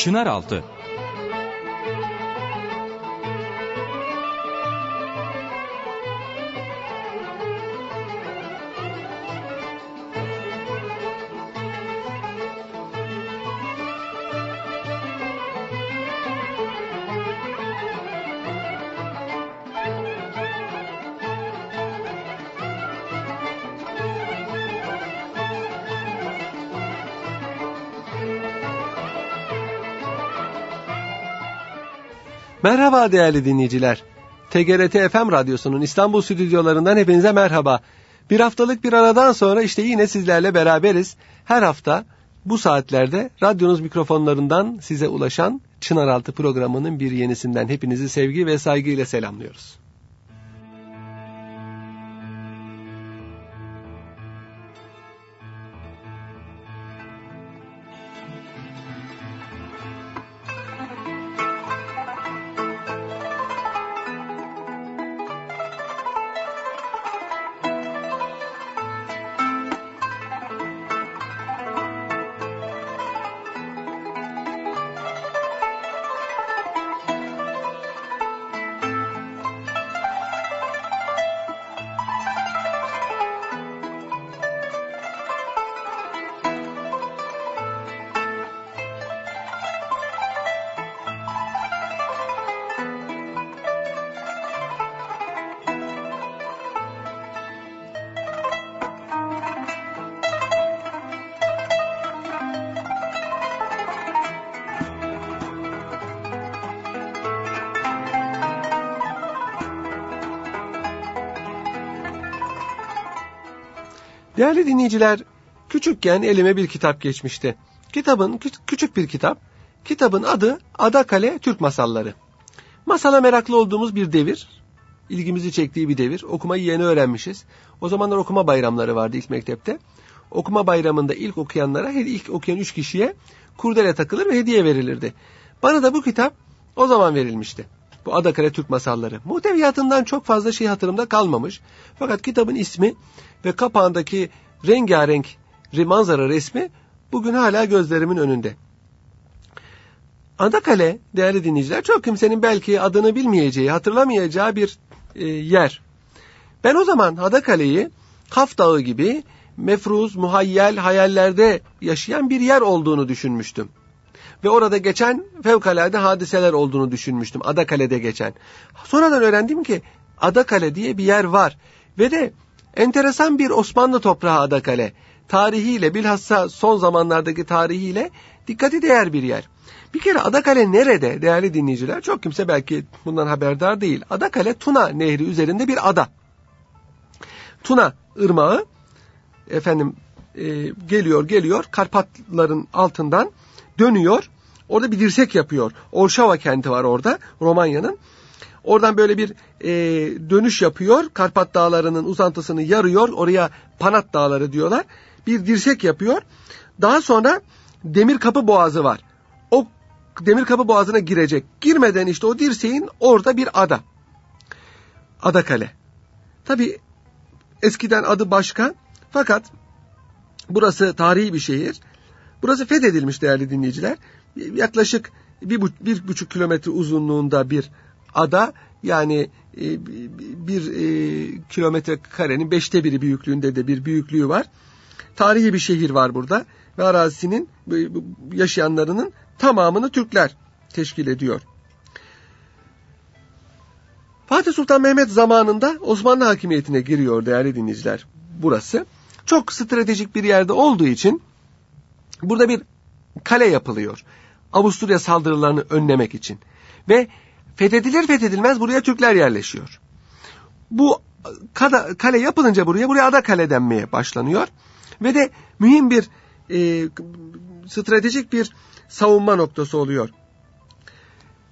Çınaraltı Merhaba değerli dinleyiciler. TGRT FM Radyosu'nun İstanbul stüdyolarından hepinize merhaba. Bir haftalık bir aradan sonra işte yine sizlerle beraberiz. Her hafta bu saatlerde radyonuz mikrofonlarından size ulaşan Çınaraltı programının bir yenisinden hepinizi sevgi ve saygıyla selamlıyoruz. Değerli dinleyiciler, küçükken elime bir kitap geçmişti. Kitabın küçük bir kitap. Kitabın adı Adakale Türk Masalları. Masala meraklı olduğumuz bir devir. ilgimizi çektiği bir devir. Okumayı yeni öğrenmişiz. O zamanlar okuma bayramları vardı ilk mektepte. Okuma bayramında ilk okuyanlara, ilk okuyan üç kişiye kurdele takılır ve hediye verilirdi. Bana da bu kitap o zaman verilmişti. Bu Adakale Türk Masalları. Muhteviyatından çok fazla şey hatırımda kalmamış. Fakat kitabın ismi ve kapağındaki rengarenk manzara resmi bugün hala gözlerimin önünde. Adakale değerli dinleyiciler çok kimsenin belki adını bilmeyeceği, hatırlamayacağı bir e, yer. Ben o zaman Adakale'yi Kaf Dağı gibi mefruz, muhayyel, hayallerde yaşayan bir yer olduğunu düşünmüştüm. Ve orada geçen fevkalade hadiseler olduğunu düşünmüştüm. Adakale'de geçen. Sonradan öğrendim ki Adakale diye bir yer var. Ve de Enteresan bir Osmanlı toprağı Adakale. Tarihiyle bilhassa son zamanlardaki tarihiyle dikkati değer bir yer. Bir kere Adakale nerede değerli dinleyiciler? Çok kimse belki bundan haberdar değil. Adakale Tuna Nehri üzerinde bir ada. Tuna ırmağı efendim e, geliyor geliyor Karpatların altından dönüyor. Orada bir dirsek yapıyor. Orşava kenti var orada Romanya'nın. Oradan böyle bir e, dönüş yapıyor. Karpat dağlarının uzantısını yarıyor. Oraya Panat dağları diyorlar. Bir dirsek yapıyor. Daha sonra demir kapı boğazı var. O demir kapı boğazına girecek. Girmeden işte o dirseğin orada bir ada. Ada kale. Tabi eskiden adı başka. Fakat burası tarihi bir şehir. Burası fethedilmiş değerli dinleyiciler. Yaklaşık bir, bir buçuk kilometre uzunluğunda bir ada yani e, bir e, kilometre karenin beşte biri büyüklüğünde de bir büyüklüğü var. Tarihi bir şehir var burada ve arazisinin yaşayanlarının tamamını Türkler teşkil ediyor. Fatih Sultan Mehmet zamanında Osmanlı hakimiyetine giriyor değerli dinleyiciler burası. Çok stratejik bir yerde olduğu için burada bir kale yapılıyor. Avusturya saldırılarını önlemek için. Ve Fethedilir fethedilmez buraya Türkler yerleşiyor. Bu kale yapılınca buraya, buraya ada kale denmeye başlanıyor. Ve de mühim bir e, stratejik bir savunma noktası oluyor.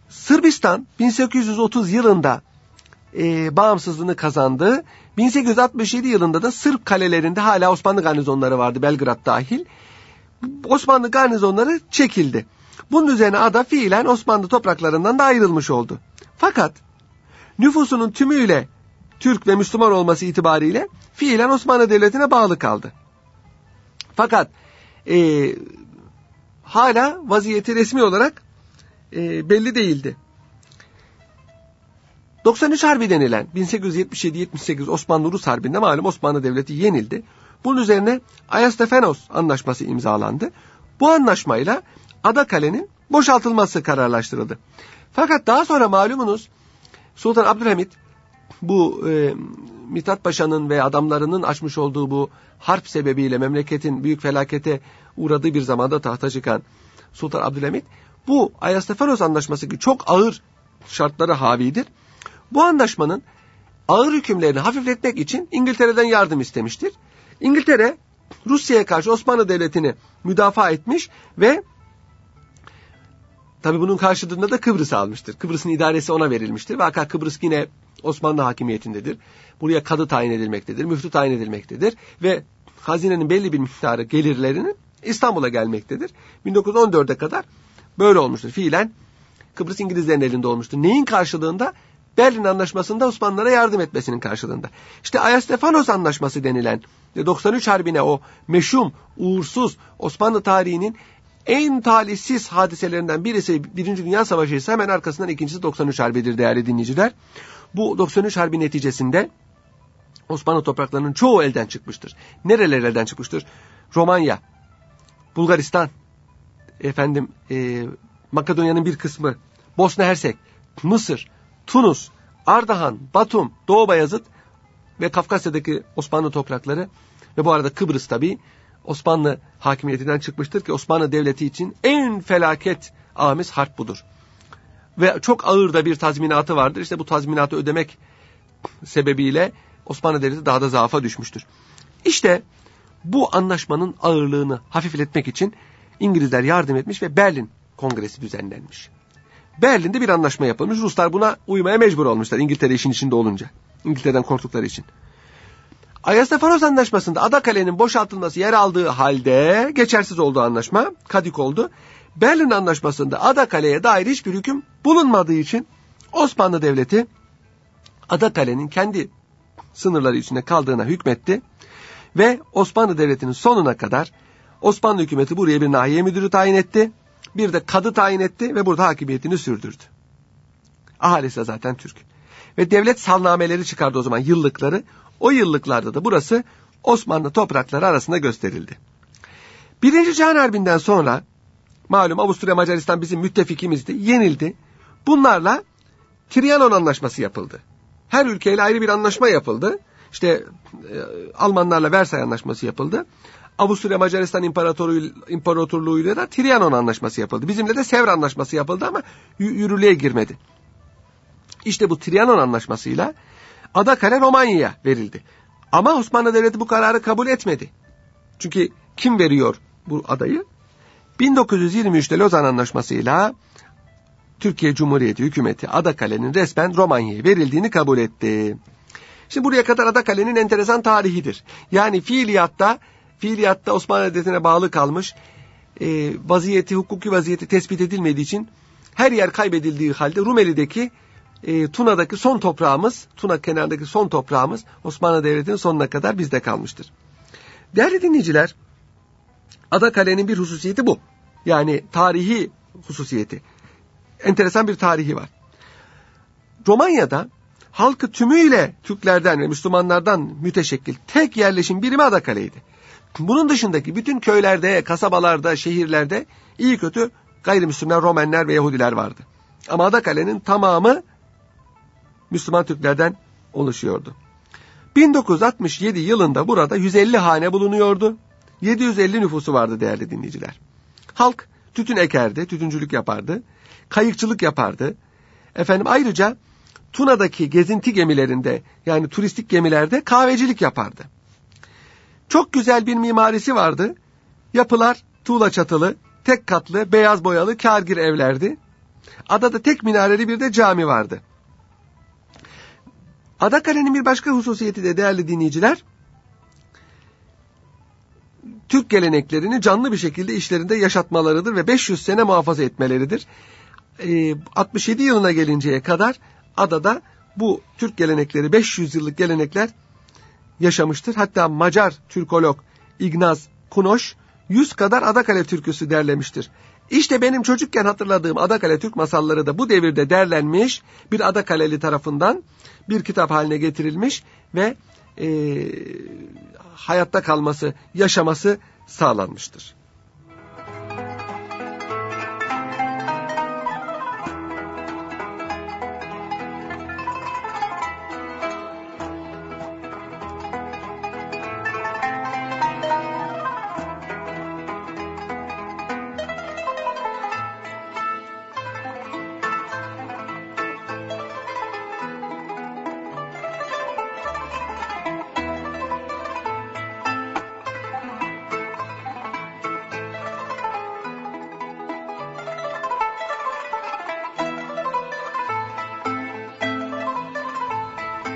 Sırbistan 1830 yılında e, bağımsızlığını kazandı. 1867 yılında da Sırp kalelerinde hala Osmanlı garnizonları vardı Belgrad dahil. Osmanlı garnizonları çekildi. Bunun üzerine ada fiilen Osmanlı topraklarından da ayrılmış oldu. Fakat nüfusunun tümüyle Türk ve Müslüman olması itibariyle fiilen Osmanlı Devleti'ne bağlı kaldı. Fakat e, hala vaziyeti resmi olarak e, belli değildi. 93 Harbi denilen 1877-78 Osmanlı-Rus Harbi'nde malum Osmanlı Devleti yenildi. Bunun üzerine Ayastefenos anlaşması imzalandı. Bu anlaşmayla Adakale'nin boşaltılması kararlaştırıldı. Fakat daha sonra malumunuz Sultan Abdülhamit bu e, Mithat Paşa'nın ve adamlarının açmış olduğu bu harp sebebiyle memleketin büyük felakete uğradığı bir zamanda tahta çıkan Sultan Abdülhamit bu Ayastefanos Anlaşması gibi çok ağır şartları havidir. Bu anlaşmanın ağır hükümlerini hafifletmek için İngiltere'den yardım istemiştir. İngiltere Rusya'ya karşı Osmanlı Devleti'ni müdafaa etmiş ve tabi bunun karşılığında da Kıbrıs almıştır. Kıbrıs'ın idaresi ona verilmiştir. Vaka Kıbrıs yine Osmanlı hakimiyetindedir. Buraya kadı tayin edilmektedir, müftü tayin edilmektedir ve hazinenin belli bir miktarı gelirlerinin İstanbul'a gelmektedir. 1914'e kadar böyle olmuştur. Fiilen Kıbrıs İngilizlerin elinde olmuştur. Neyin karşılığında? Berlin Anlaşması'nda Osmanlılara yardım etmesinin karşılığında. İşte Ayastefanos Anlaşması denilen 93 Harbi'ne o meşhum, uğursuz Osmanlı tarihinin en talihsiz hadiselerinden birisi Birinci Dünya Savaşı ise hemen arkasından ikincisi 93 Harbi'dir değerli dinleyiciler. Bu 93 Harbi neticesinde Osmanlı topraklarının çoğu elden çıkmıştır. Nereler elden çıkmıştır? Romanya, Bulgaristan, efendim e, Makedonya'nın bir kısmı, Bosna Hersek, Mısır, Tunus, Ardahan, Batum, Doğu Bayazıt ve Kafkasya'daki Osmanlı toprakları ve bu arada Kıbrıs tabi Osmanlı hakimiyetinden çıkmıştır ki Osmanlı Devleti için en felaket amiz harp budur. Ve çok ağır da bir tazminatı vardır. İşte bu tazminatı ödemek sebebiyle Osmanlı Devleti daha da zaafa düşmüştür. İşte bu anlaşmanın ağırlığını hafifletmek için İngilizler yardım etmiş ve Berlin Kongresi düzenlenmiş. Berlin'de bir anlaşma yapılmış. Ruslar buna uymaya mecbur olmuşlar İngiltere işin içinde olunca. İngiltere'den korktukları için. Ayastefanos Anlaşması'nda Adakale'nin boşaltılması yer aldığı halde geçersiz olduğu anlaşma kadik oldu. Berlin Anlaşması'nda Adakale'ye dair hiçbir hüküm bulunmadığı için Osmanlı Devleti Adakale'nin kendi sınırları içinde kaldığına hükmetti ve Osmanlı Devleti'nin sonuna kadar Osmanlı hükümeti buraya bir nahiye müdürü tayin etti. Bir de kadı tayin etti ve burada hakimiyetini sürdürdü. Ahalisi de zaten Türk. Ve devlet salnameleri çıkardı o zaman yıllıkları. O yıllıklarda da burası Osmanlı toprakları arasında gösterildi. Birinci Cihan Harbi'nden sonra malum Avusturya Macaristan bizim müttefikimizdi, yenildi. Bunlarla Trianon Anlaşması yapıldı. Her ülkeyle ayrı bir anlaşma yapıldı. İşte e, Almanlarla Versay Anlaşması yapıldı. Avusturya Macaristan İmparatorluğu, İmparatorluğu'yla da Trianon Anlaşması yapıldı. Bizimle de Sevr Anlaşması yapıldı ama yürürlüğe girmedi. İşte bu Trianon Anlaşması'yla Adakale Romanya'ya verildi. Ama Osmanlı Devleti bu kararı kabul etmedi. Çünkü kim veriyor bu adayı? 1923'te Lozan Anlaşması'yla Türkiye Cumhuriyeti hükümeti Adakale'nin resmen Romanya'ya verildiğini kabul etti. Şimdi buraya kadar Adakale'nin enteresan tarihidir. Yani fiiliyatta fiiliyatta Osmanlı Devleti'ne bağlı kalmış e, vaziyeti, hukuki vaziyeti tespit edilmediği için her yer kaybedildiği halde Rumeli'deki e, Tuna'daki son toprağımız, Tuna kenarındaki son toprağımız Osmanlı Devleti'nin sonuna kadar bizde kalmıştır. Değerli dinleyiciler, Adakale'nin bir hususiyeti bu. Yani tarihi hususiyeti. Enteresan bir tarihi var. Romanya'da halkı tümüyle Türklerden ve Müslümanlardan müteşekkil tek yerleşim birimi Adakale'ydi. Bunun dışındaki bütün köylerde, kasabalarda, şehirlerde iyi kötü gayrimüslimler, Romenler ve Yahudiler vardı. Ama Adakale'nin tamamı Müslüman Türklerden oluşuyordu. 1967 yılında burada 150 hane bulunuyordu. 750 nüfusu vardı değerli dinleyiciler. Halk tütün ekerdi, tütüncülük yapardı, kayıkçılık yapardı. Efendim ayrıca Tuna'daki gezinti gemilerinde yani turistik gemilerde kahvecilik yapardı. Çok güzel bir mimarisi vardı. Yapılar tuğla çatılı, tek katlı, beyaz boyalı kârgir evlerdi. Adada tek minareli bir de cami vardı. Adakale'nin bir başka hususiyeti de değerli dinleyiciler, Türk geleneklerini canlı bir şekilde işlerinde yaşatmalarıdır ve 500 sene muhafaza etmeleridir. 67 yılına gelinceye kadar adada bu Türk gelenekleri 500 yıllık gelenekler yaşamıştır. Hatta Macar Türkolog Ignaz Kunoş 100 kadar Adakale türküsü derlemiştir. İşte benim çocukken hatırladığım Adakale Türk masalları da bu devirde derlenmiş bir Adakaleli tarafından bir kitap haline getirilmiş ve e, hayatta kalması, yaşaması sağlanmıştır.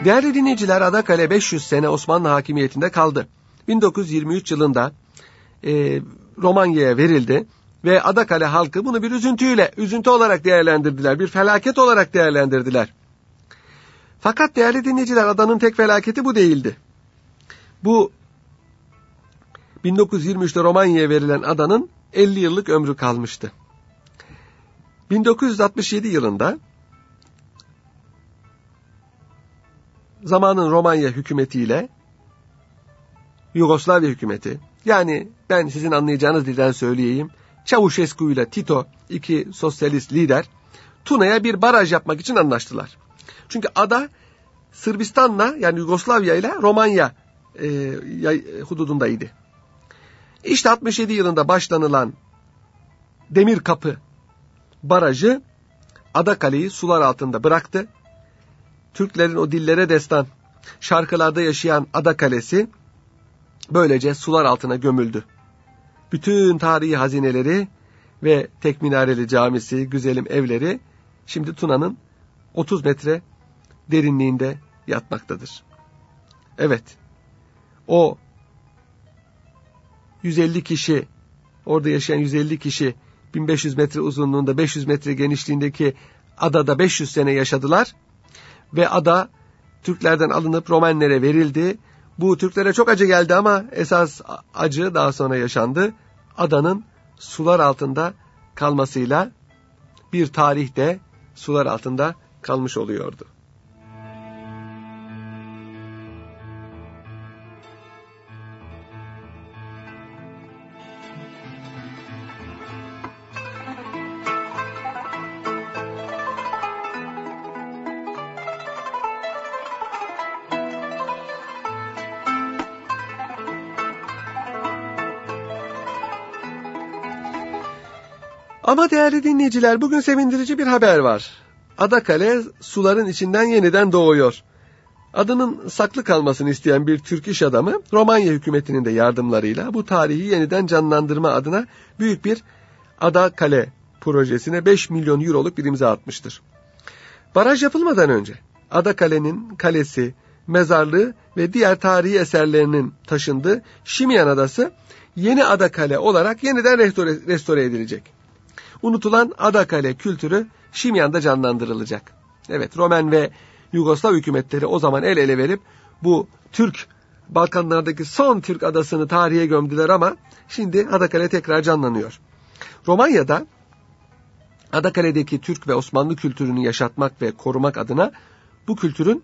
Değerli dinleyiciler Adakale 500 sene Osmanlı hakimiyetinde kaldı. 1923 yılında e, Romanya'ya verildi ve Adakale halkı bunu bir üzüntüyle, üzüntü olarak değerlendirdiler, bir felaket olarak değerlendirdiler. Fakat değerli dinleyiciler adanın tek felaketi bu değildi. Bu 1923'te Romanya'ya verilen adanın 50 yıllık ömrü kalmıştı. 1967 yılında zamanın Romanya hükümetiyle Yugoslavya hükümeti yani ben sizin anlayacağınız dilden söyleyeyim Çavuşescu ile Tito iki sosyalist lider Tuna'ya bir baraj yapmak için anlaştılar. Çünkü ada Sırbistan'la yani Yugoslavya ile Romanya e, hududundaydı. İşte 67 yılında başlanılan Demir Kapı barajı Adakale'yi sular altında bıraktı Türklerin o dillere destan şarkılarda yaşayan Ada Kalesi böylece sular altına gömüldü. Bütün tarihi hazineleri ve tek minareli camisi, güzelim evleri şimdi Tuna'nın 30 metre derinliğinde yatmaktadır. Evet, o 150 kişi, orada yaşayan 150 kişi 1500 metre uzunluğunda 500 metre genişliğindeki adada 500 sene yaşadılar ve ada Türklerden alınıp Romenlere verildi. Bu Türklere çok acı geldi ama esas acı daha sonra yaşandı. Adanın sular altında kalmasıyla bir tarihte sular altında kalmış oluyordu. Ama değerli dinleyiciler bugün sevindirici bir haber var. Adakale suların içinden yeniden doğuyor. Adının saklı kalmasını isteyen bir Türk iş adamı Romanya hükümetinin de yardımlarıyla bu tarihi yeniden canlandırma adına büyük bir Adakale projesine 5 milyon euroluk bir imza atmıştır. Baraj yapılmadan önce Adakale'nin kalesi, mezarlığı ve diğer tarihi eserlerinin taşındığı Şimyan Adası yeni Adakale olarak yeniden restore, edilecek unutulan Adakale kültürü Şimyan'da canlandırılacak. Evet Romen ve Yugoslav hükümetleri o zaman el ele verip bu Türk Balkanlardaki son Türk adasını tarihe gömdüler ama şimdi Adakale tekrar canlanıyor. Romanya'da Adakale'deki Türk ve Osmanlı kültürünü yaşatmak ve korumak adına bu kültürün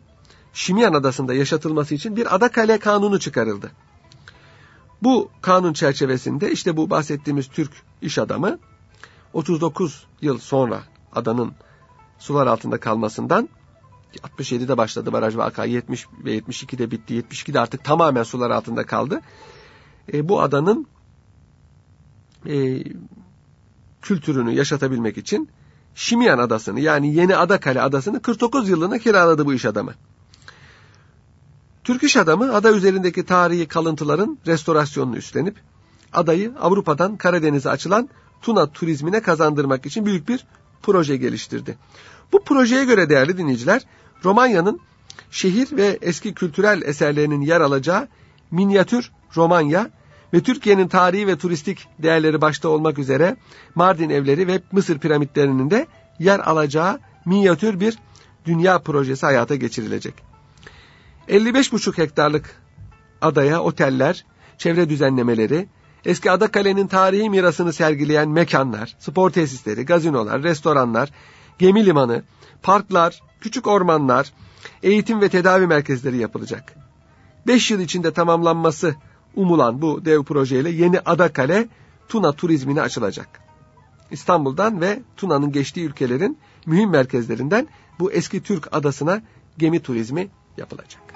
Şimyan Adası'nda yaşatılması için bir Adakale kanunu çıkarıldı. Bu kanun çerçevesinde işte bu bahsettiğimiz Türk iş adamı 39 yıl sonra adanın sular altında kalmasından 67'de başladı baraj vaka 70 ve 72'de bitti. 72'de artık tamamen sular altında kaldı. E, bu adanın e, kültürünü yaşatabilmek için Şimyan adasını yani Yeni Adakale adasını 49 yıllığına kiraladı bu iş adamı. Türk iş adamı ada üzerindeki tarihi kalıntıların restorasyonunu üstlenip adayı Avrupa'dan Karadeniz'e açılan Tuna turizmine kazandırmak için büyük bir proje geliştirdi. Bu projeye göre değerli dinleyiciler Romanya'nın şehir ve eski kültürel eserlerinin yer alacağı minyatür Romanya ve Türkiye'nin tarihi ve turistik değerleri başta olmak üzere Mardin evleri ve Mısır piramitlerinin de yer alacağı minyatür bir dünya projesi hayata geçirilecek. 55,5 hektarlık adaya oteller, çevre düzenlemeleri, eski Adakale'nin tarihi mirasını sergileyen mekanlar, spor tesisleri, gazinolar, restoranlar, gemi limanı, parklar, küçük ormanlar, eğitim ve tedavi merkezleri yapılacak. 5 yıl içinde tamamlanması umulan bu dev projeyle yeni Adakale Tuna turizmine açılacak. İstanbul'dan ve Tuna'nın geçtiği ülkelerin mühim merkezlerinden bu eski Türk adasına gemi turizmi yapılacak.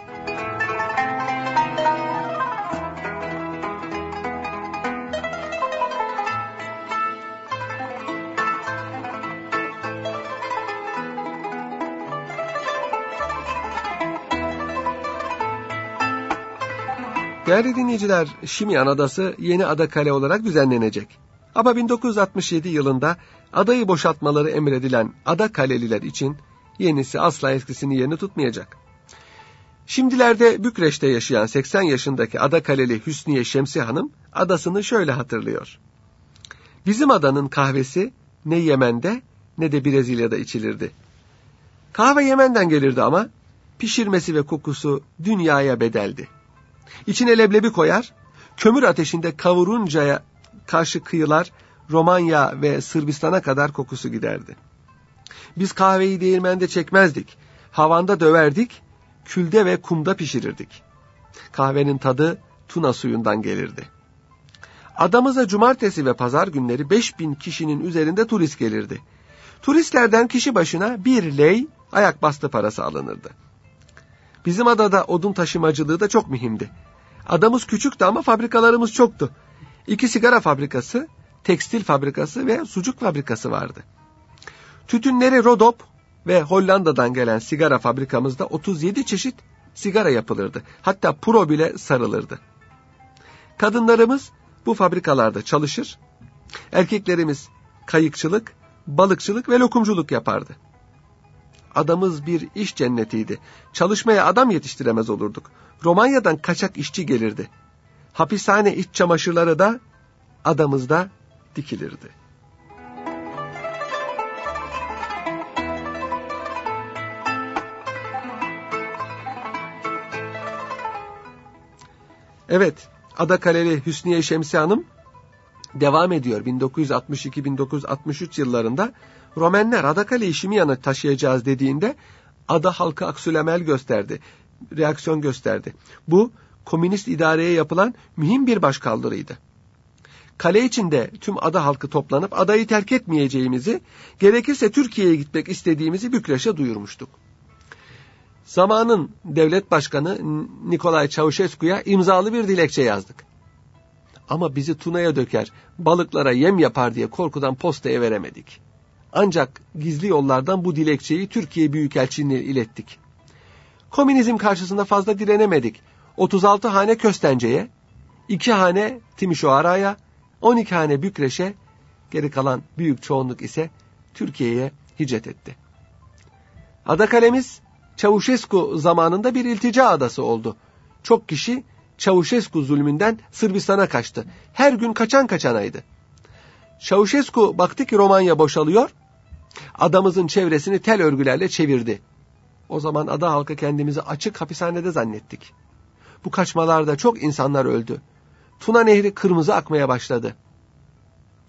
Değerli dinleyiciler, Şimyan Adası yeni ada kale olarak düzenlenecek. Ama 1967 yılında adayı boşaltmaları emredilen ada kaleliler için yenisi asla eskisini yerini tutmayacak. Şimdilerde Bükreş'te yaşayan 80 yaşındaki ada kaleli Hüsniye Şemsi Hanım adasını şöyle hatırlıyor. Bizim adanın kahvesi ne Yemen'de ne de Brezilya'da içilirdi. Kahve Yemen'den gelirdi ama pişirmesi ve kokusu dünyaya bedeldi. İçine leblebi koyar, kömür ateşinde kavuruncaya karşı kıyılar Romanya ve Sırbistan'a kadar kokusu giderdi. Biz kahveyi değirmende çekmezdik, havanda döverdik, külde ve kumda pişirirdik. Kahvenin tadı tuna suyundan gelirdi. Adamıza cumartesi ve pazar günleri 5000 kişinin üzerinde turist gelirdi. Turistlerden kişi başına bir lei ayak bastı parası alınırdı. Bizim adada odun taşımacılığı da çok mühimdi. Adamız küçüktü ama fabrikalarımız çoktu. İki sigara fabrikası, tekstil fabrikası ve sucuk fabrikası vardı. Tütünleri Rodop ve Hollanda'dan gelen sigara fabrikamızda 37 çeşit sigara yapılırdı. Hatta pro bile sarılırdı. Kadınlarımız bu fabrikalarda çalışır, erkeklerimiz kayıkçılık, balıkçılık ve lokumculuk yapardı. Adamız bir iş cennetiydi. Çalışmaya adam yetiştiremez olurduk. Romanya'dan kaçak işçi gelirdi. Hapishane iç çamaşırları da adamızda dikilirdi. Evet, Adakaleli Hüsniye Şemsi Hanım devam ediyor. 1962-1963 yıllarında Romenler Adakale'yi Şimiyan'a taşıyacağız dediğinde ada halkı aksülemel gösterdi. Reaksiyon gösterdi. Bu komünist idareye yapılan mühim bir başkaldırıydı. Kale içinde tüm ada halkı toplanıp adayı terk etmeyeceğimizi, gerekirse Türkiye'ye gitmek istediğimizi Bükreş'e duyurmuştuk. Zamanın devlet başkanı Nikolay Çavuşescu'ya imzalı bir dilekçe yazdık. Ama bizi Tuna'ya döker, balıklara yem yapar diye korkudan postaya veremedik. Ancak gizli yollardan bu dilekçeyi Türkiye Büyükelçiliğine ilettik. Komünizm karşısında fazla direnemedik. 36 hane Köstence'ye, 2 hane Timişoara'ya, 12 hane Bükreş'e, geri kalan büyük çoğunluk ise Türkiye'ye hicret etti. Adakalemiz Çavuşescu zamanında bir iltica adası oldu. Çok kişi Çavuşescu zulmünden Sırbistan'a kaçtı. Her gün kaçan kaçanaydı. Çavuşescu baktı ki Romanya boşalıyor. Adamızın çevresini tel örgülerle çevirdi. O zaman ada halkı kendimizi açık hapishanede zannettik. Bu kaçmalarda çok insanlar öldü. Tuna Nehri kırmızı akmaya başladı.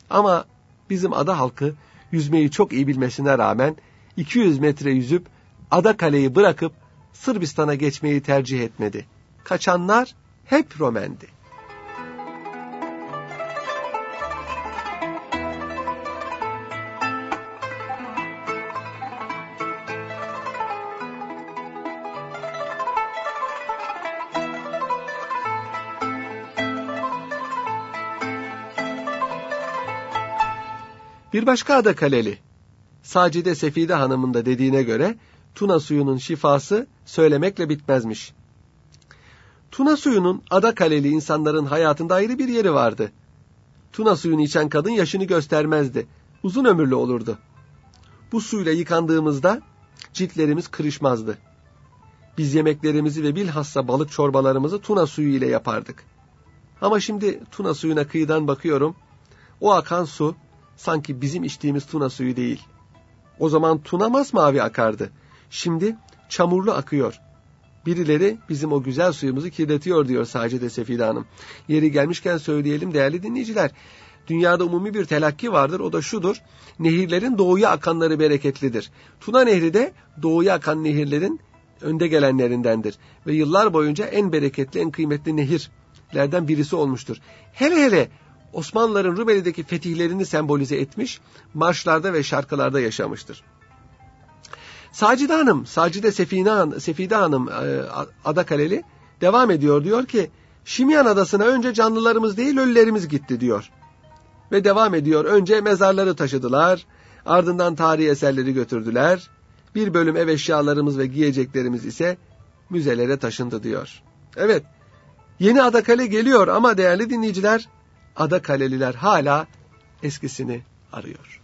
Ama bizim ada halkı yüzmeyi çok iyi bilmesine rağmen 200 metre yüzüp ada kaleyi bırakıp Sırbistan'a geçmeyi tercih etmedi. Kaçanlar hep Romendi. Bir başka ada kaleli. Sacide Sefide Hanım'ın da dediğine göre Tuna suyunun şifası söylemekle bitmezmiş. Tuna suyunun ada kaleli insanların hayatında ayrı bir yeri vardı. Tuna suyunu içen kadın yaşını göstermezdi. Uzun ömürlü olurdu. Bu suyla yıkandığımızda ciltlerimiz kırışmazdı. Biz yemeklerimizi ve bilhassa balık çorbalarımızı tuna suyu ile yapardık. Ama şimdi tuna suyuna kıyıdan bakıyorum. O akan su sanki bizim içtiğimiz tuna suyu değil. O zaman tuna masmavi akardı. Şimdi çamurlu akıyor. Birileri bizim o güzel suyumuzu kirletiyor diyor Sacide Sefide Hanım. Yeri gelmişken söyleyelim değerli dinleyiciler. Dünyada umumi bir telakki vardır o da şudur. Nehirlerin doğuya akanları bereketlidir. Tuna Nehri de doğuya akan nehirlerin önde gelenlerindendir. Ve yıllar boyunca en bereketli en kıymetli nehirlerden birisi olmuştur. Hele hele Osmanlıların Rumeli'deki fetihlerini sembolize etmiş, marşlarda ve şarkılarda yaşamıştır. Sacide Hanım, Sacide Sefine, Sefide Hanım e, Adakaleli devam ediyor. Diyor ki, Şimyan Adası'na önce canlılarımız değil ölülerimiz gitti diyor. Ve devam ediyor. Önce mezarları taşıdılar, ardından tarihi eserleri götürdüler. Bir bölüm ev eşyalarımız ve giyeceklerimiz ise müzelere taşındı diyor. Evet, yeni Adakale geliyor ama değerli dinleyiciler, Adakaleliler hala eskisini arıyor.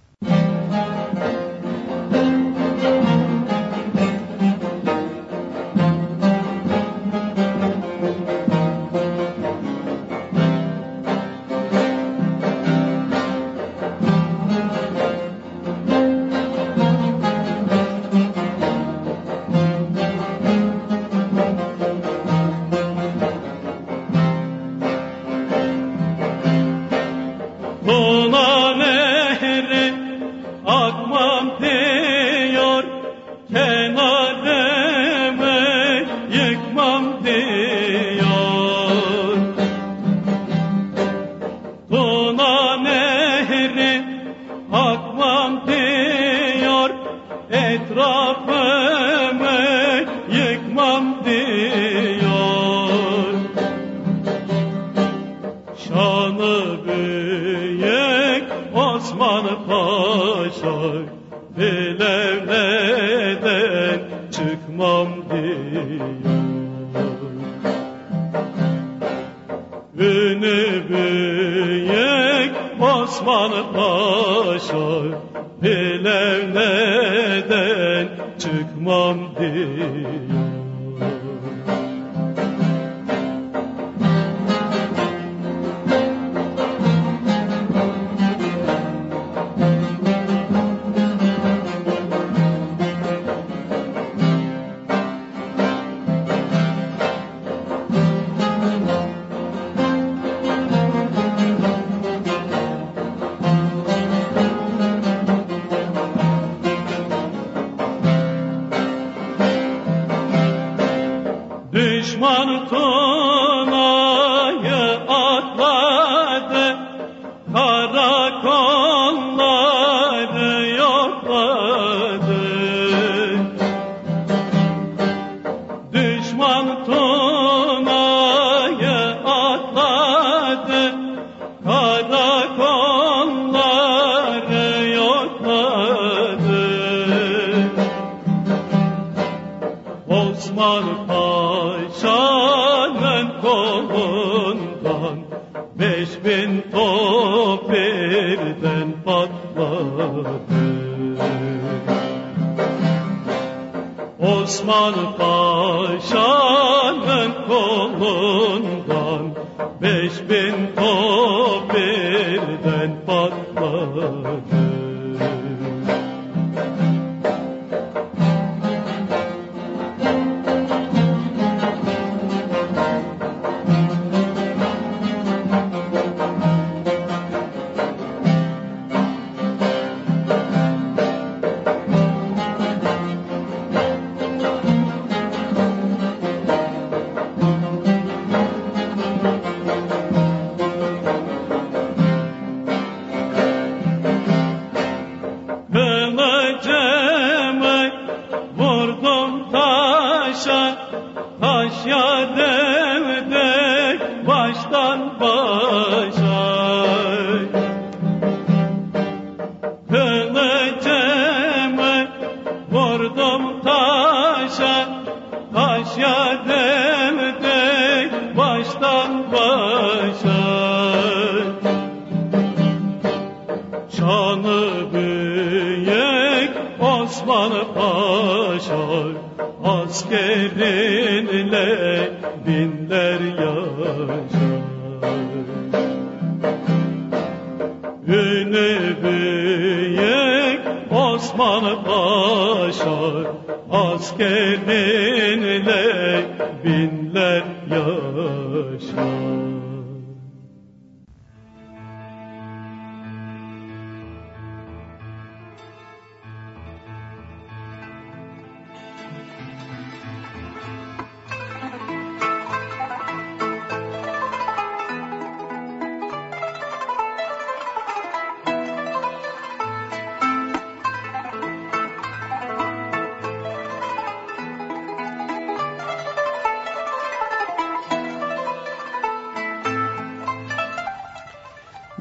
Osman Paşa Osman Fatih.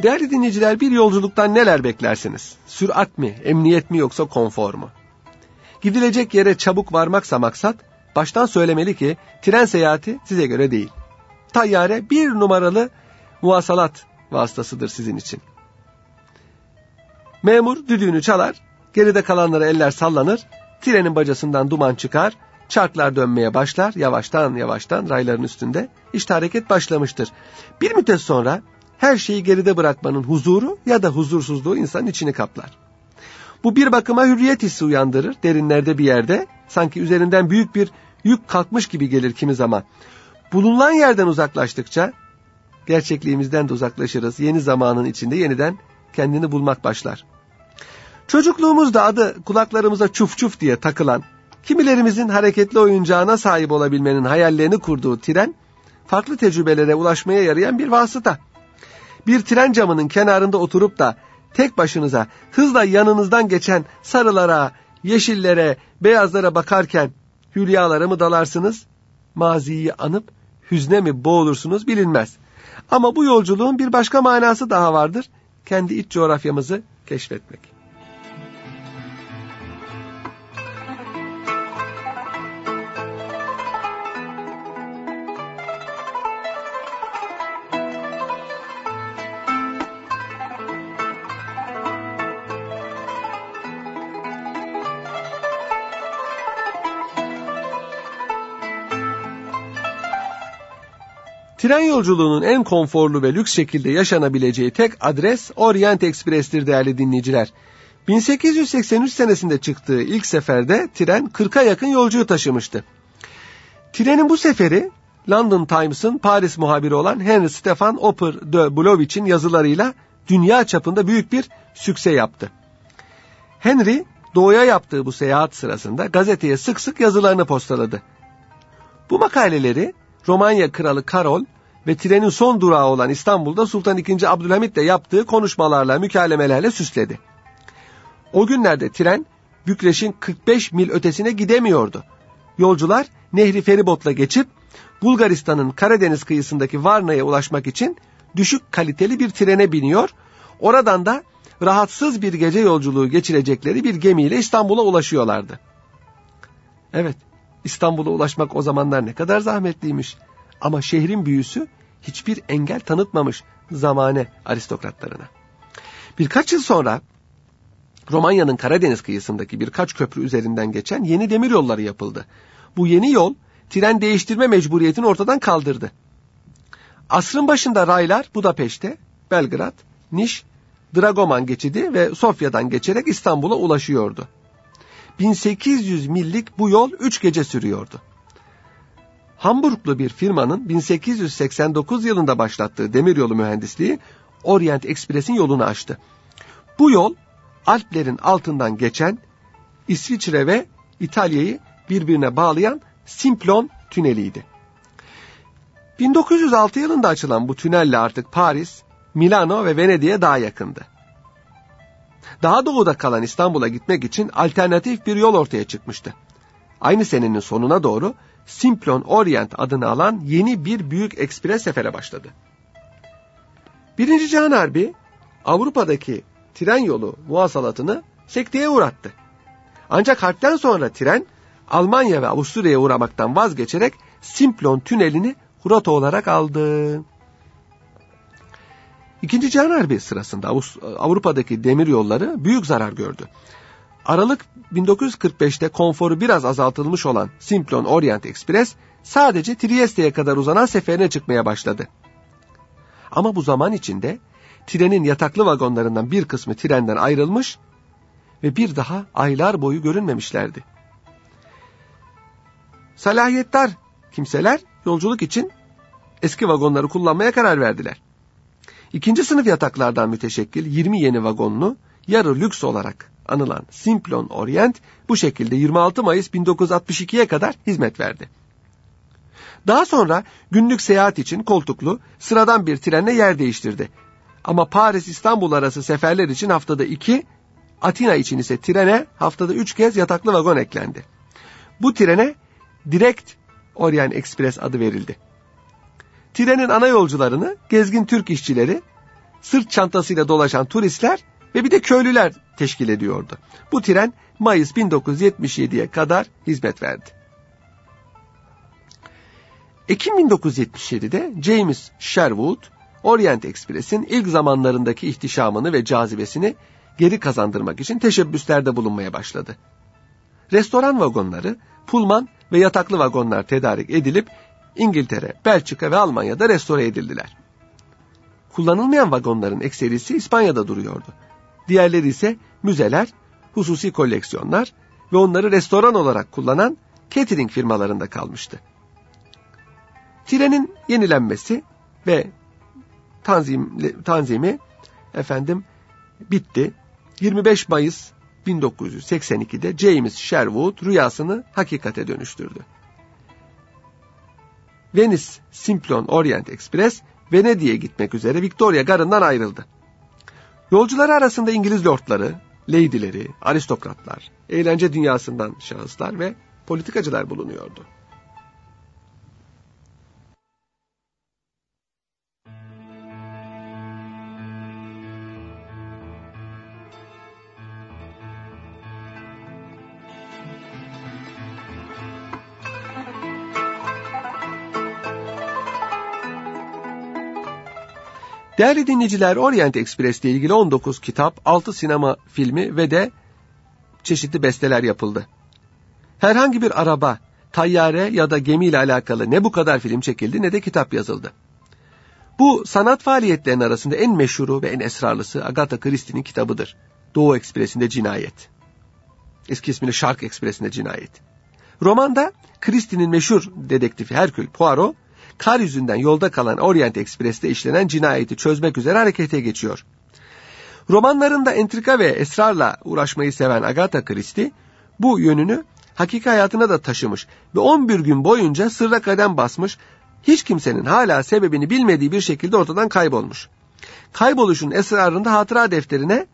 Değerli dinleyiciler bir yolculuktan neler beklersiniz? Sürat mi, emniyet mi yoksa konfor mu? Gidilecek yere çabuk varmaksa maksat, baştan söylemeli ki tren seyahati size göre değil. Tayyare bir numaralı muvasalat vasıtasıdır sizin için. Memur düdüğünü çalar, geride kalanlara eller sallanır, trenin bacasından duman çıkar, çarklar dönmeye başlar, yavaştan yavaştan rayların üstünde işte hareket başlamıştır. Bir müddet sonra her şeyi geride bırakmanın huzuru ya da huzursuzluğu insanın içini kaplar. Bu bir bakıma hürriyet hissi uyandırır derinlerde bir yerde. Sanki üzerinden büyük bir yük kalkmış gibi gelir kimi zaman. Bulunan yerden uzaklaştıkça gerçekliğimizden de uzaklaşırız. Yeni zamanın içinde yeniden kendini bulmak başlar. Çocukluğumuzda adı kulaklarımıza çuf çuf diye takılan, kimilerimizin hareketli oyuncağına sahip olabilmenin hayallerini kurduğu tren, farklı tecrübelere ulaşmaya yarayan bir vasıta bir tren camının kenarında oturup da tek başınıza hızla yanınızdan geçen sarılara, yeşillere, beyazlara bakarken hülyalara mı dalarsınız? Maziyi anıp hüzne mi boğulursunuz bilinmez. Ama bu yolculuğun bir başka manası daha vardır. Kendi iç coğrafyamızı keşfetmek. Tren yolculuğunun en konforlu ve lüks şekilde yaşanabileceği tek adres Orient Express'tir değerli dinleyiciler. 1883 senesinde çıktığı ilk seferde tren 40'a yakın yolcuyu taşımıştı. Trenin bu seferi London Times'ın Paris muhabiri olan Henry Stefan Oper de Blowich'in yazılarıyla dünya çapında büyük bir sükse yaptı. Henry doğuya yaptığı bu seyahat sırasında gazeteye sık sık yazılarını postaladı. Bu makaleleri Romanya Kralı Karol ve trenin son durağı olan İstanbul'da Sultan II. Abdülhamit ile yaptığı konuşmalarla, mükalemelerle süsledi. O günlerde tren Bükreş'in 45 mil ötesine gidemiyordu. Yolcular nehri feribotla geçip Bulgaristan'ın Karadeniz kıyısındaki Varna'ya ulaşmak için düşük kaliteli bir trene biniyor. Oradan da rahatsız bir gece yolculuğu geçirecekleri bir gemiyle İstanbul'a ulaşıyorlardı. Evet, İstanbul'a ulaşmak o zamanlar ne kadar zahmetliymiş. Ama şehrin büyüsü hiçbir engel tanıtmamış zamane aristokratlarına. Birkaç yıl sonra Romanya'nın Karadeniz kıyısındaki birkaç köprü üzerinden geçen yeni demir yolları yapıldı. Bu yeni yol tren değiştirme mecburiyetini ortadan kaldırdı. Asrın başında raylar Budapeşte, Belgrad, Niş, Dragoman geçidi ve Sofya'dan geçerek İstanbul'a ulaşıyordu. 1800 millik bu yol 3 gece sürüyordu. Hamburglu bir firmanın 1889 yılında başlattığı demiryolu mühendisliği Orient Express'in yolunu açtı. Bu yol Alplerin altından geçen İsviçre ve İtalya'yı birbirine bağlayan Simplon tüneliydi. 1906 yılında açılan bu tünelle artık Paris, Milano ve Venedik'e daha yakındı. Daha doğuda kalan İstanbul'a gitmek için alternatif bir yol ortaya çıkmıştı. Aynı senenin sonuna doğru Simplon Orient adını alan yeni bir büyük ekspres sefere başladı. Birinci Cihan Harbi Avrupa'daki tren yolu muhasalatını sekteye uğrattı. Ancak harpten sonra tren Almanya ve Avusturya'ya uğramaktan vazgeçerek Simplon tünelini Hurata olarak aldı. İkinci Cihan Harbi sırasında Avrupa'daki demir yolları büyük zarar gördü. Aralık 1945'te konforu biraz azaltılmış olan Simplon Orient Express sadece Trieste'ye kadar uzanan seferine çıkmaya başladı. Ama bu zaman içinde trenin yataklı vagonlarından bir kısmı trenden ayrılmış ve bir daha aylar boyu görünmemişlerdi. Salahiyettar kimseler yolculuk için eski vagonları kullanmaya karar verdiler. İkinci sınıf yataklardan müteşekkil 20 yeni vagonlu yarı lüks olarak anılan Simplon Orient bu şekilde 26 Mayıs 1962'ye kadar hizmet verdi. Daha sonra günlük seyahat için koltuklu sıradan bir trenle yer değiştirdi. Ama Paris-İstanbul arası seferler için haftada iki, Atina için ise trene haftada üç kez yataklı vagon eklendi. Bu trene Direkt Orient Express adı verildi. Trenin ana yolcularını gezgin Türk işçileri, sırt çantasıyla dolaşan turistler ve bir de köylüler teşkil ediyordu. Bu tren Mayıs 1977'ye kadar hizmet verdi. Ekim 1977'de James Sherwood, Orient Express'in ilk zamanlarındaki ihtişamını ve cazibesini geri kazandırmak için teşebbüslerde bulunmaya başladı. Restoran vagonları, pulman ve yataklı vagonlar tedarik edilip İngiltere, Belçika ve Almanya'da restore edildiler. Kullanılmayan vagonların ekserisi İspanya'da duruyordu. Diğerleri ise müzeler, hususi koleksiyonlar ve onları restoran olarak kullanan catering firmalarında kalmıştı. Trenin yenilenmesi ve tanzim, tanzimi efendim bitti. 25 Mayıs 1982'de James Sherwood rüyasını hakikate dönüştürdü. Venice Simplon Orient Express Venedik'e gitmek üzere Victoria Garı'ndan ayrıldı. Yolcuları arasında İngiliz lordları, leydileri, aristokratlar, eğlence dünyasından şahıslar ve politikacılar bulunuyordu. Değerli dinleyiciler Orient Express ile ilgili 19 kitap, 6 sinema filmi ve de çeşitli besteler yapıldı. Herhangi bir araba, tayyare ya da gemiyle alakalı ne bu kadar film çekildi ne de kitap yazıldı. Bu sanat faaliyetlerinin arasında en meşhuru ve en esrarlısı Agatha Christie'nin kitabıdır. Doğu Ekspresi'nde Cinayet. Eski ismiyle Shark Ekspresi'nde Cinayet. Romanda Christie'nin meşhur dedektifi Herkül Poirot, kar yüzünden yolda kalan Orient Express'te işlenen cinayeti çözmek üzere harekete geçiyor. Romanlarında entrika ve esrarla uğraşmayı seven Agatha Christie bu yönünü hakiki hayatına da taşımış ve 11 gün boyunca sırra kadem basmış, hiç kimsenin hala sebebini bilmediği bir şekilde ortadan kaybolmuş. Kayboluşun esrarında hatıra defterine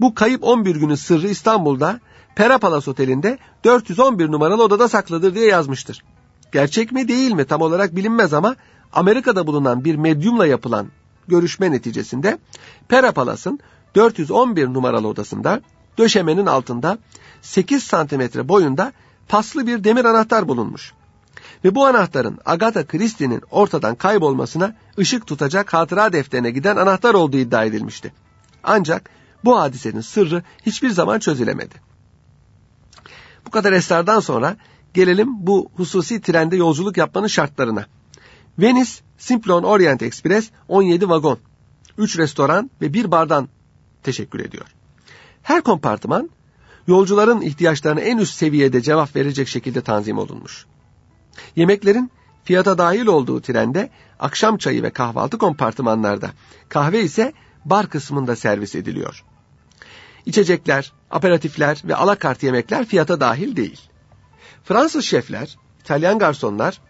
bu kayıp 11 günün sırrı İstanbul'da Perapalas Oteli'nde 411 numaralı odada saklıdır diye yazmıştır. Gerçek mi değil mi tam olarak bilinmez ama Amerika'da bulunan bir medyumla yapılan görüşme neticesinde Pera Palas'ın 411 numaralı odasında döşemenin altında 8 santimetre boyunda paslı bir demir anahtar bulunmuş. Ve bu anahtarın Agatha Christie'nin ortadan kaybolmasına ışık tutacak hatıra defterine giden anahtar olduğu iddia edilmişti. Ancak bu hadisenin sırrı hiçbir zaman çözülemedi. Bu kadar esrardan sonra gelelim bu hususi trende yolculuk yapmanın şartlarına. Venice Simplon Orient Express 17 vagon, 3 restoran ve 1 bardan teşekkür ediyor. Her kompartıman yolcuların ihtiyaçlarına en üst seviyede cevap verecek şekilde tanzim olunmuş. Yemeklerin fiyata dahil olduğu trende akşam çayı ve kahvaltı kompartımanlarda, kahve ise bar kısmında servis ediliyor. İçecekler, aperatifler ve alakart yemekler fiyata dahil değil. Fransız şefler, İtalyan garsonlar,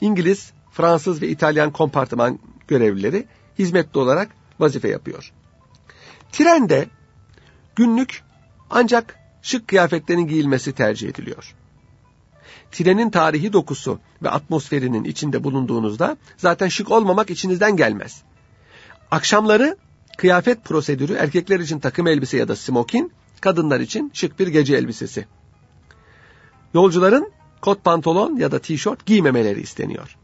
İngiliz, Fransız ve İtalyan kompartıman görevlileri hizmetli olarak vazife yapıyor. Trende günlük ancak şık kıyafetlerin giyilmesi tercih ediliyor. Trenin tarihi dokusu ve atmosferinin içinde bulunduğunuzda zaten şık olmamak içinizden gelmez. Akşamları kıyafet prosedürü erkekler için takım elbise ya da smokin, kadınlar için şık bir gece elbisesi. Yolcuların kot pantolon ya da tişört giymemeleri isteniyor.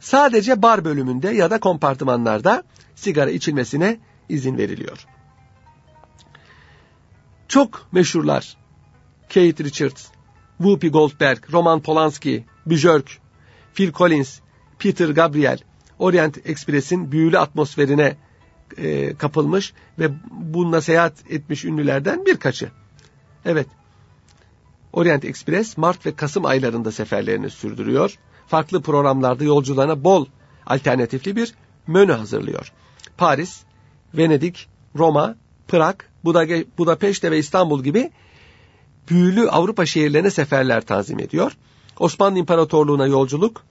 Sadece bar bölümünde ya da kompartımanlarda sigara içilmesine izin veriliyor. Çok meşhurlar Kate Richards, Whoopi Goldberg, Roman Polanski, Björk, Phil Collins, Peter Gabriel, Orient Express'in büyülü atmosferine e, kapılmış ve bununla seyahat etmiş ünlülerden birkaçı. Evet, Orient Express Mart ve Kasım aylarında seferlerini sürdürüyor. Farklı programlarda yolcularına bol alternatifli bir menü hazırlıyor. Paris, Venedik, Roma, Prag, Budapeşte ve İstanbul gibi büyülü Avrupa şehirlerine seferler tanzim ediyor. Osmanlı İmparatorluğu'na yolculuk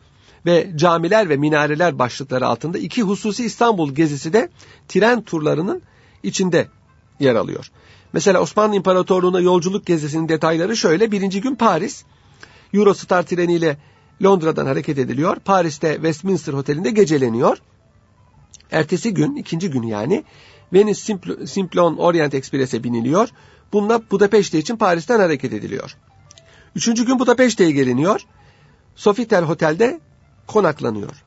ve camiler ve minareler başlıkları altında iki hususi İstanbul gezisi de tren turlarının içinde yer alıyor. Mesela Osmanlı İmparatorluğu'na yolculuk gezisinin detayları şöyle. Birinci gün Paris, Eurostar treniyle Londra'dan hareket ediliyor. Paris'te Westminster Oteli'nde geceleniyor. Ertesi gün, ikinci gün yani, Venice Simplon Orient Express'e biniliyor. Bununla Budapeşte için Paris'ten hareket ediliyor. Üçüncü gün Budapeşte'ye geliniyor. Sofitel Hotel'de konaklanıyor.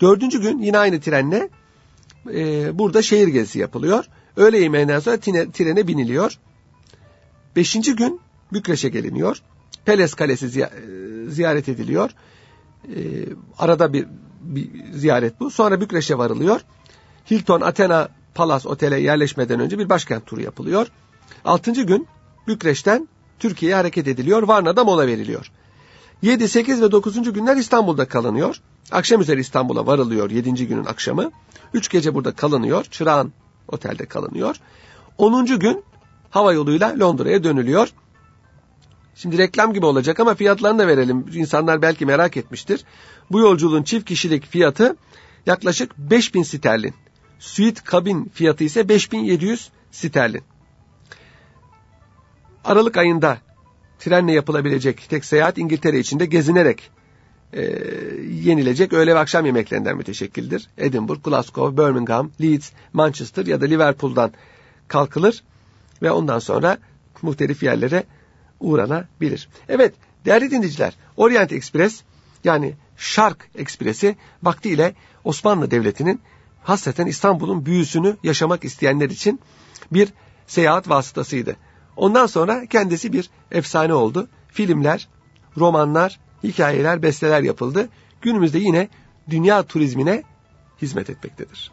Dördüncü gün yine aynı trenle e, burada şehir gezisi yapılıyor. Öğle yemeğinden sonra trene, trene biniliyor. Beşinci gün Bükreş'e geliniyor. Peles Kalesi e, ziyaret ediliyor. E, arada bir, bir ziyaret bu. Sonra Bükreş'e varılıyor. Hilton Athena Palace Otel'e yerleşmeden önce bir başkent turu yapılıyor. Altıncı gün Bükreş'ten Türkiye'ye hareket ediliyor. Varna'da mola veriliyor. 7, 8 ve 9. günler İstanbul'da kalınıyor. Akşam üzeri İstanbul'a varılıyor 7. günün akşamı. 3 gece burada kalınıyor. Çırağan otelde kalınıyor. 10. gün hava yoluyla Londra'ya dönülüyor. Şimdi reklam gibi olacak ama fiyatlarını da verelim. İnsanlar belki merak etmiştir. Bu yolculuğun çift kişilik fiyatı yaklaşık 5000 sterlin. Suite kabin fiyatı ise 5700 sterlin. Aralık ayında trenle yapılabilecek tek seyahat İngiltere içinde gezinerek e, yenilecek öğle ve akşam yemeklerinden müteşekkildir. Edinburgh, Glasgow, Birmingham, Leeds, Manchester ya da Liverpool'dan kalkılır ve ondan sonra muhtelif yerlere uğranabilir. Evet değerli dinleyiciler Orient Express yani Şark Ekspresi vaktiyle Osmanlı Devleti'nin hasreten İstanbul'un büyüsünü yaşamak isteyenler için bir seyahat vasıtasıydı. Ondan sonra kendisi bir efsane oldu. Filmler, romanlar, hikayeler, besteler yapıldı. Günümüzde yine dünya turizmine hizmet etmektedir.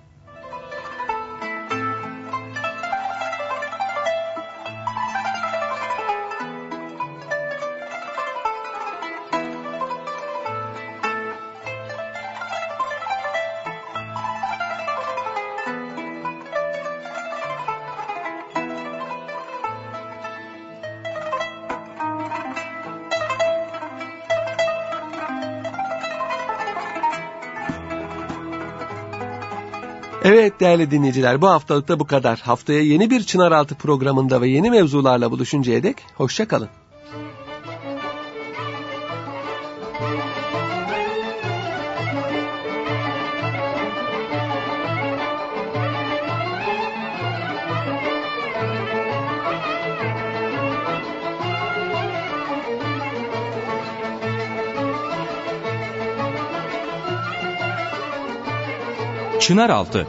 Evet değerli dinleyiciler bu haftalık da bu kadar. Haftaya yeni bir Çınaraltı programında ve yeni mevzularla buluşuncaya dek hoşçakalın. Çınaraltı